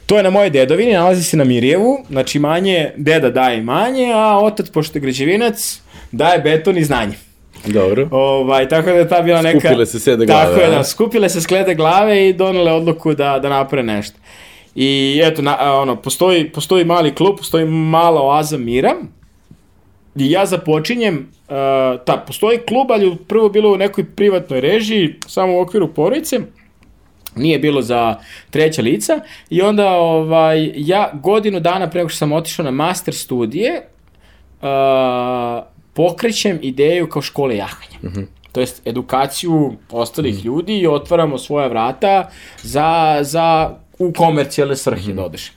To je na moje dedovini, nalazi se na Mirjevu, znači manje, deda daje manje, a otac, pošto je građevinac, daje beton i znanje. Dobro. Ovaj, tako da je ta bila neka... Skupile se sede glave. Tako je, da, skupile se sklede glave i donele odluku da, da napre nešto. I eto, na, ono, postoji, postoji mali klub, postoji mala oaza mira, i ja započinjem, uh, ta, postoji klub, ali prvo bilo u nekoj privatnoj režiji, samo u okviru porodice, nije bilo za treća lica i onda ovaj, ja godinu dana preko što sam otišao na master studije uh, pokrećem ideju kao škole jahanja. Mm -hmm. To jest edukaciju ostalih mm -hmm. ljudi i otvaramo svoja vrata za, za u komercijalne svrhe mm -hmm. da odeš.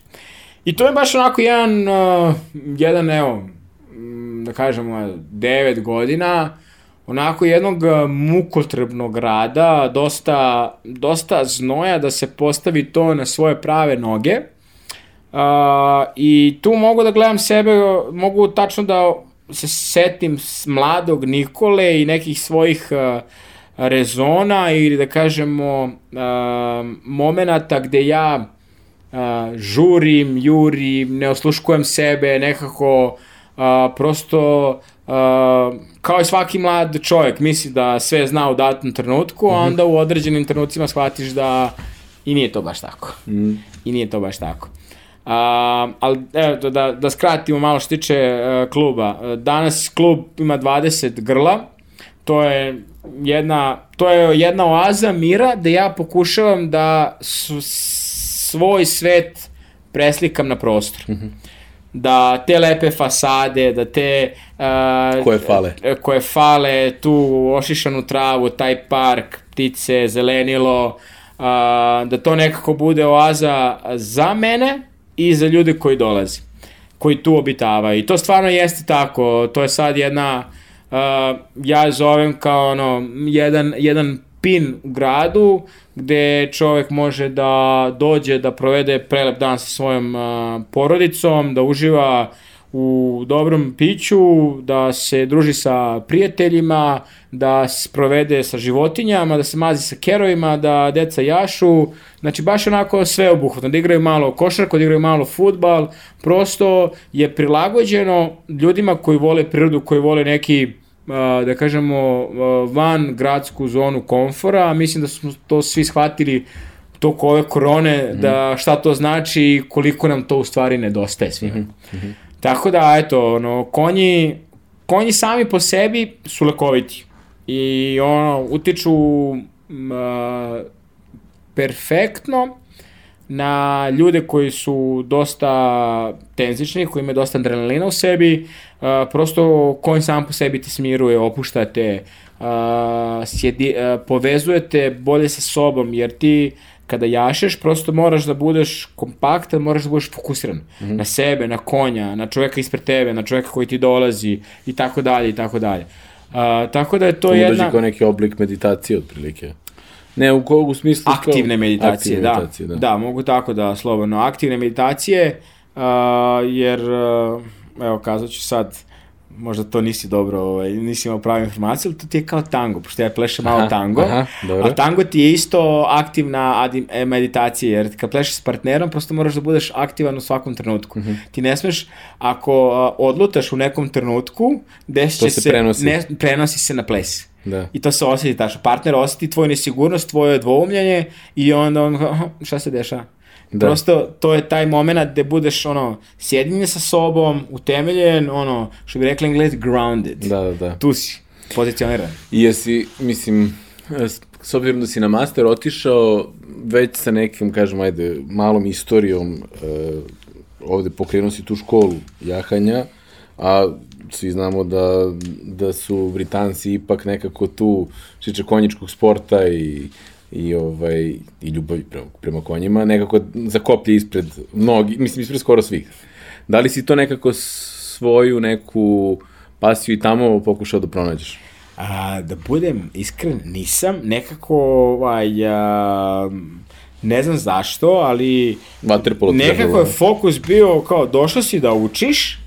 I to je baš onako jedan, uh, jedan evo, da kažemo, devet godina, onako jednog mukotrebnog rada, dosta, dosta znoja da se postavi to na svoje prave noge. Uh, I tu mogu da gledam sebe, mogu tačno da se setim mladog Nikole i nekih svojih uh, rezona ili da kažemo uh, momenata gde ja uh, žurim, jurim, ne osluškujem sebe, nekako uh, prosto uh, kao i svaki mlad čovjek misli da sve zna u datom trenutku, a mhm. onda u određenim trenucima shvatiš da i nije to baš tako. Mm. I nije to baš tako. Uh, ali evo, da, da skratimo malo što tiče uh, kluba. Danas klub ima 20 grla, to je jedna, to je jedna oaza mira da ja pokušavam da su, svoj svet preslikam na prostor. Da te lepe fasade, da te... Uh, Koje fale. Koje fale, tu ošišanu travu, taj park, ptice, zelenilo, uh, da to nekako bude oaza za mene i za ljude koji dolaze, koji tu obitavaju. I to stvarno jeste tako, to je sad jedna, uh, ja zovem kao ono, jedan, jedan pin u gradu gde čovek može da dođe da provede prelep dan sa svojom uh, porodicom, da uživa u dobrom piću, da se druži sa prijateljima, da se provede sa životinjama, da se mazi sa kerovima, da deca jašu, znači baš onako sve obuhvatno, da igraju malo košarku, da igraju malo futbal, prosto je prilagođeno ljudima koji vole prirodu, koji vole neki da kažemo, van gradsku zonu komfora, mislim da smo to svi shvatili toko ove korone, mm. da šta to znači i koliko nam to u stvari nedostaje svima. Mm -hmm. Tako da, eto, ono, konji, konji sami po sebi su lekoviti. I ono, utiču m, perfektno na ljude koji su dosta tenzični, koji imaju dosta adrenalina u sebi, uh, prosto konj sam po sebi te smiruje, opuštate, uh, sjedi, uh, povezujete bolje sa sobom, jer ti kada jašeš, prosto moraš da budeš kompaktan, moraš da budeš fokusiran mm -hmm. na sebe, na konja, na čoveka ispred tebe, na čoveka koji ti dolazi i tako dalje i tako dalje. Uh, tako da je to, to jedna... To kao neki oblik meditacije otprilike. Ne, u kog u smislu... Aktivne meditacije, aktivne da. meditacije da. Da, mogu tako da, slobodno. Aktivne meditacije, uh, jer, uh, evo, kazat ću sad, možda to nisi dobro, ovaj, nisi imao pravu informaciju, ali to ti je kao tango, pošto ja plešam malo tango, aha, dobro. a tango ti je isto aktivna e, meditacija, jer kad plešeš s partnerom, prosto moraš da budeš aktivan u svakom trenutku. Mhm. -huh. Ti ne smeš, ako odlutaš u nekom trenutku, desit se, se prenosi. Ne, prenosi se na ples. Da. I to se osjeti tačno. Partner osjeti tvoju nesigurnost, tvoje dvoumljanje i onda on, šta se dešava? Da. Prosto to je taj moment gde budeš ono sjedinjen sa sobom, utemeljen, ono što bi rekli englezi grounded. Da, da, da. Tu si pozicioniran. I jesi, mislim, s obzirom da si na master otišao već sa nekim, kažem, ajde, malom istorijom uh, ovde pokrenuo si tu školu jahanja, a svi znamo da, da su Britanci ipak nekako tu šiče konjičkog sporta i i ovaj i ljubavi prema, prema konjima nekako zakoplje ispred mnogi mislim ispred skoro svih. Da li si to nekako svoju neku pasiju i tamo pokušao da pronađeš? A, da budem iskren, nisam. Nekako, ovaj, a, ne znam zašto, ali Vaterpolo nekako je fokus bio kao došao si da učiš,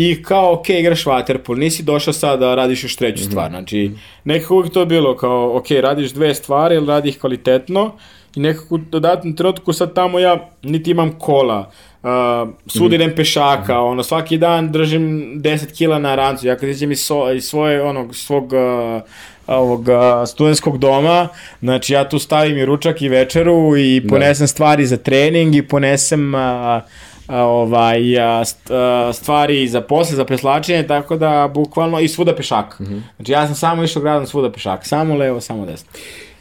I kao, ok, igraš waterpolo, nisi došao sad da radiš još treću mm -hmm. stvar. Znači, nekako uvijek to bilo kao, ok, radiš dve stvari, ili radi ih kvalitetno, i nekako u dodatnom trenutku sad tamo ja niti imam kola, uh, svud idem pešaka, mm -hmm. ono, svaki dan držim 10 kila na rancu, ja kad iđem iz, so, iz svoje, onog, svog uh, ovog studentskog doma, znači ja tu stavim i ručak i večeru i da. ponesem da. stvari za trening i ponesem uh, ovaj, stvari za posle, za preslačenje, tako da bukvalno i svuda pešaka. Mm -hmm. Znači ja sam samo išao gradom svuda pešaka, samo levo, samo desno.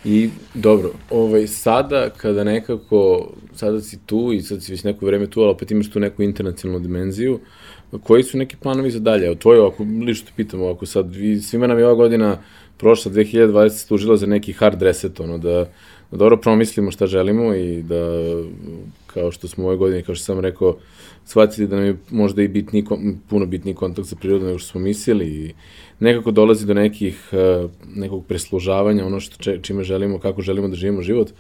I dobro, ovaj, sada kada nekako, sada si tu i sad si već neko vreme tu, ali opet imaš tu neku internacionalnu dimenziju, koji su neki planovi za dalje? Evo, tvoje, ako lično te pitamo, ako sad, vi, svima nam je ova godina prošla, 2020 služila za neki hard reset, ono, da, da dobro promislimo šta želimo i da kao što smo ove godine, kao što sam rekao, shvatili da nam je možda i bitni, puno bitniji kontakt sa prirodom nego što smo mislili i nekako dolazi do nekih, uh, nekog preslužavanja, ono što čime želimo, kako želimo da živimo život.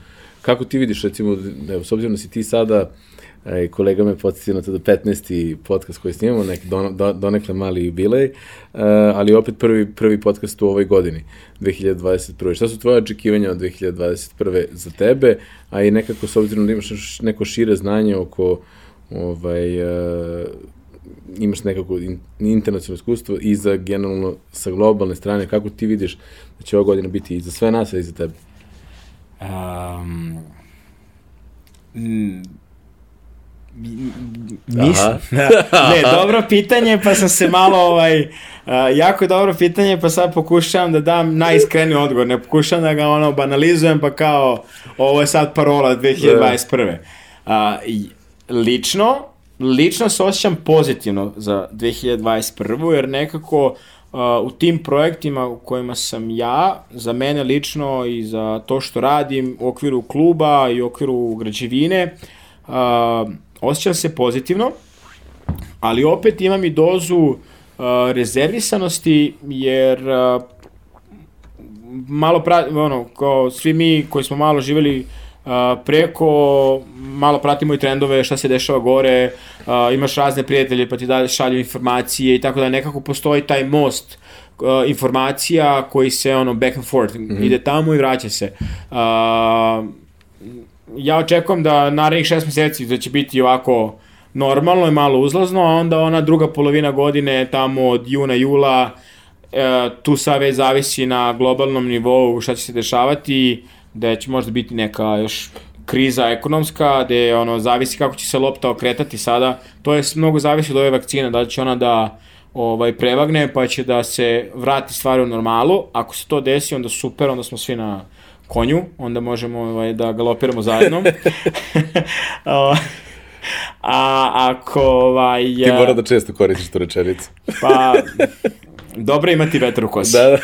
Kako ti vidiš, recimo, evo, s obzirom da si ti sada E, kolega me podsjetio na to da 15. podcast koji snimamo, nek, don, don, donekle mali jubilej, e, ali opet prvi, prvi podcast u ovoj godini, 2021. Šta su tvoje očekivanja od 2021. za tebe, a i nekako s obzirom da imaš neko šire znanje oko ovaj, uh, imaš nekako in, internacionalno iskustvo i za generalno sa globalne strane, kako ti vidiš da će ova godina biti i za sve nas, a i za tebe? Um, Mislim, ne, dobro pitanje, pa sam se malo, ovaj, uh, jako dobro pitanje, pa sad pokušavam da dam najiskreniji odgovor, ne pokušavam da ga ono banalizujem, pa kao, ovo je sad parola 2021. Uh, lično, lično se osjećam pozitivno za 2021. jer nekako uh, u tim projektima u kojima sam ja, za mene lično i za to što radim u okviru kluba i u okviru građevine, uh, osjećam se pozitivno, ali opet imam i dozu uh, rezervisanosti jer uh, malo pra, ono, kao svi mi koji smo malo živeli uh, preko, malo pratimo i trendove, šta se dešava gore, uh, imaš razne prijatelje pa ti dalje šalju informacije i tako da nekako postoji taj most uh, informacija koji se ono back and forth, mm -hmm. ide tamo i vraća se. Uh, ja očekujem da narednih šest meseci da će biti ovako normalno i malo uzlazno, a onda ona druga polovina godine tamo od juna, jula, e, tu sad već zavisi na globalnom nivou šta će se dešavati, da će možda biti neka još kriza ekonomska, gde ono, zavisi kako će se lopta okretati sada. To je mnogo zavisi od ove vakcine, da će ona da ovaj, prevagne, pa će da se vrati stvari u normalu. Ako se to desi, onda super, onda smo svi na konju, onda možemo ovaj, da galopiramo zajedno. A ako ovaj... Ti mora da često koristiš tu rečenicu. pa, dobro imati vetar u kosi. Da, da.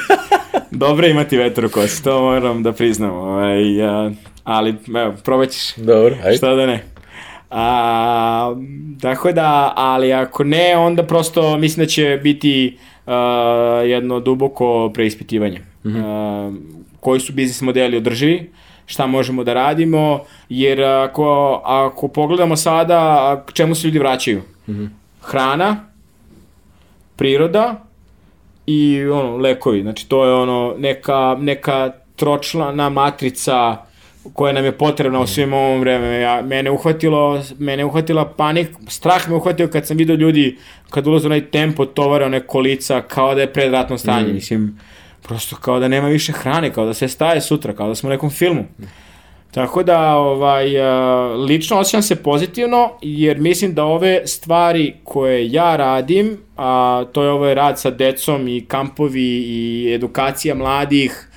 dobro imati vetar u kosi, to moram da priznam. Ovaj, a, ali, evo, probat ćeš. Dobro, ajde. Šta da ne. A, tako da, ali ako ne, onda prosto mislim da će biti uh, jedno duboko preispitivanje. Mm -hmm. uh, koji su biznis modeli održivi, šta možemo da radimo, jer ako, ako pogledamo sada čemu se ljudi vraćaju. Mm -hmm. Hrana, priroda i ono, lekovi. Znači to je ono neka, neka tročlana matrica koja nam je potrebna u svim ovom vreme. Ja, mene uhvatilo, mene uhvatila panik, strah me uhvatio kad sam vidio ljudi kad ulaze onaj tempo tovara one kolica kao da je predratno stanje. Mm. Mislim, prosto kao da nema više hrane, kao da se staje sutra, kao da smo u nekom filmu. Tako da, ovaj, lično osjećam se pozitivno, jer mislim da ove stvari koje ja radim, a to je ovaj rad sa decom i kampovi i edukacija mladih,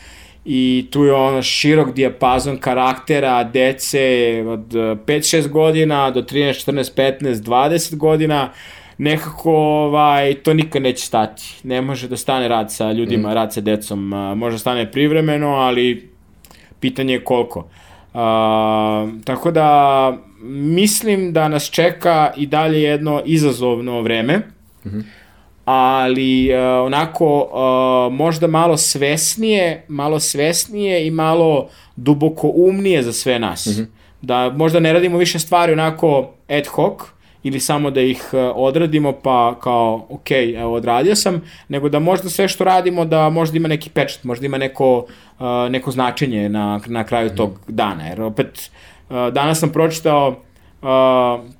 i tu je ono širok dijapazon karaktera dece od 5-6 godina do 13, 14, 15, 20 godina, nekako ovaj, to nikad neće stati. Ne može da stane rad sa ljudima, mm. rad sa decom. Može da stane privremeno, ali pitanje je koliko. Uh, tako da mislim da nas čeka i dalje jedno izazovno vreme. Mm -hmm ali uh, onako uh, možda malo svesnije, malo svesnije i malo duboko umnije za sve nas. Mm -hmm. Da možda ne radimo više stvari onako ad hoc, ili samo da ih uh, odradimo pa kao, ok, evo, odradio sam, nego da možda sve što radimo da možda ima neki pečat, možda ima neko, uh, neko značenje na, na kraju tog mm. dana. Jer opet, uh, danas sam pročitao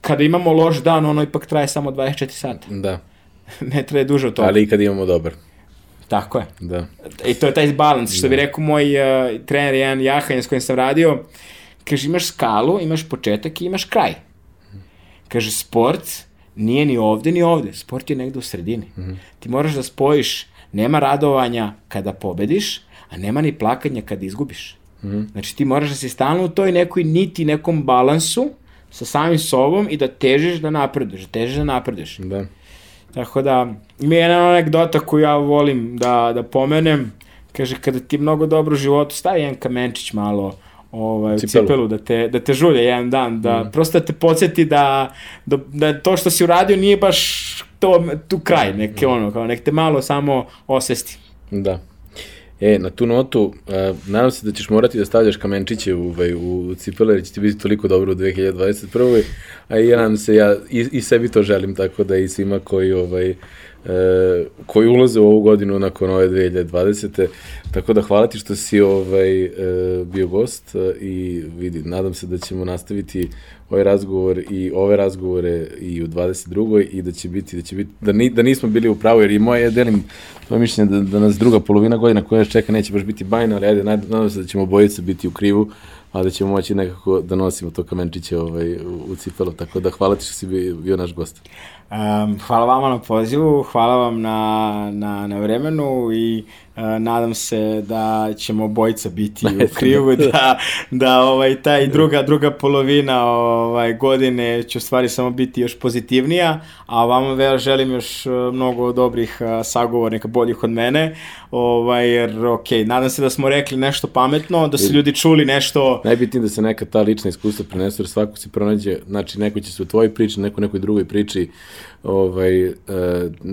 kada imamo loš dan, ono ipak traje samo 24 sata. Da. ne traje duže od toga. Ali i kad imamo dobar. Tako je. Da. I to je taj balans, što da. bi rekao moj uh, trener Jan Jahanja s kojim sam radio, kaže imaš skalu, imaš početak i imaš kraj. Kaže sport nije ni ovde ni ovde, sport je negde u sredini. Mm -hmm. Ti moraš da spojiš, nema radovanja kada pobediš, a nema ni plakanja kada izgubiš. Mm -hmm. Znači ti moraš da si stalno u toj nekoj niti, nekom balansu sa samim sobom i da težiš da napreduješ, da težiš da napreduješ. Da. Tako da, ima jedna anegdota koju ja volim da, da pomenem. Kaže, kada ti je mnogo dobro u životu, stavi jedan kamenčić malo ovaj, cipelu, cipelu da, te, da te žulje jedan dan, da mm. prosto da te podsjeti da, da, da to što si uradio nije baš to, tu kraj, neke mm. ono, kao nek te malo samo osvesti. Da. E, na tu notu, uh, nadam se da ćeš morati da stavljaš kamenčiće u, ovaj, u cipele, jer će ti biti toliko dobro u 2021. A i ja nadam se, ja i, i sebi to želim, tako da i svima koji ovaj, e, koji ulaze u ovu godinu nakon ove 2020. Tako da hvala ti što si ovaj, e, bio gost e, i vidi, nadam se da ćemo nastaviti ovaj razgovor i ove razgovore i u 22. i da će biti, da će biti, da, ni, da nismo bili u pravu, jer i moje, ja delim to mišljenje da, da nas druga polovina godina koja čeka neće baš biti bajna, ali ajde, nadam se da ćemo bojice biti u krivu, a da ćemo moći nekako da nosimo to kamenčiće ovaj, u, u cipelu, tako da hvala ti što si bio naš gost. Um, hvala vama na pozivu, hvala vam na, na, na vremenu i nadam se da ćemo bojica biti u krivu, da, da ovaj, taj druga, druga polovina ovaj, godine će u stvari samo biti još pozitivnija, a vama vera želim još mnogo dobrih sagovornika, boljih od mene, ovaj, jer ok, nadam se da smo rekli nešto pametno, da su ljudi čuli nešto... Najbitnije da se neka ta lična iskustva prenesu, jer svako se pronađe, znači neko će se u tvojoj priči, neko nekoj drugoj priči, ovaj, e,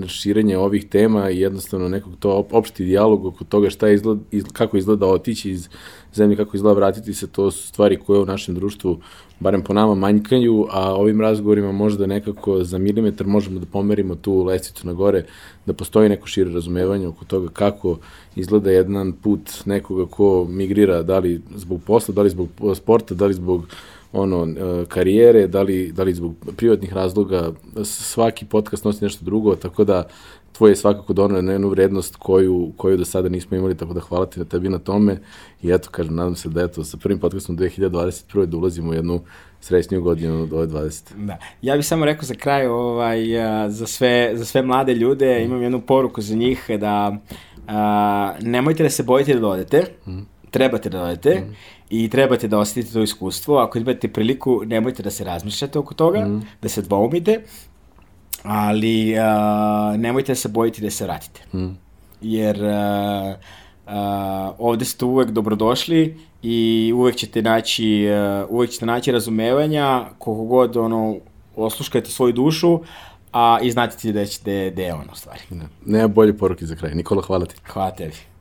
širenje ovih tema i jednostavno nekog to opšti dijalog oko toga šta izgleda, iz, kako izgleda otići iz zemlje, kako izgleda vratiti se, to su stvari koje u našem društvu, barem po nama, manjkaju, a ovim razgovorima možda nekako za milimetar možemo da pomerimo tu lesticu na gore, da postoji neko šire razumevanje oko toga kako izgleda jedan put nekoga ko migrira, da li zbog posla, da li zbog sporta, da li zbog ono, e, karijere, da li, da li zbog privatnih razloga, svaki podcast nosi nešto drugo, tako da tvoj je svakako donio na jednu vrednost koju, koju do sada nismo imali, tako da hvala ti na tebi na tome i eto, kažem, nadam se da eto, sa prvim podcastom 2021. da ulazimo u jednu srećniju godinu od ove 20. Da. Ja bih samo rekao za kraj, ovaj, za, sve, za sve mlade ljude, mm. imam jednu poruku za njih, da a, nemojte da se bojite da odete, mm. trebate da odete, mm i trebate da osetite to iskustvo. Ako imate priliku, nemojte da se razmišljate oko toga, mm. da se dvoumite, ali uh, nemojte da se bojiti da se vratite. Mm. Jer uh, uh, ovde ste uvek dobrodošli i uvek ćete naći, uh, uvek ćete naći razumevanja, koliko god ono, osluškajte svoju dušu, a i znate ti da, ćete, da je ono stvari. Ne, nema bolje poruke za kraj. Nikola, hvala ti. Hvala tebi.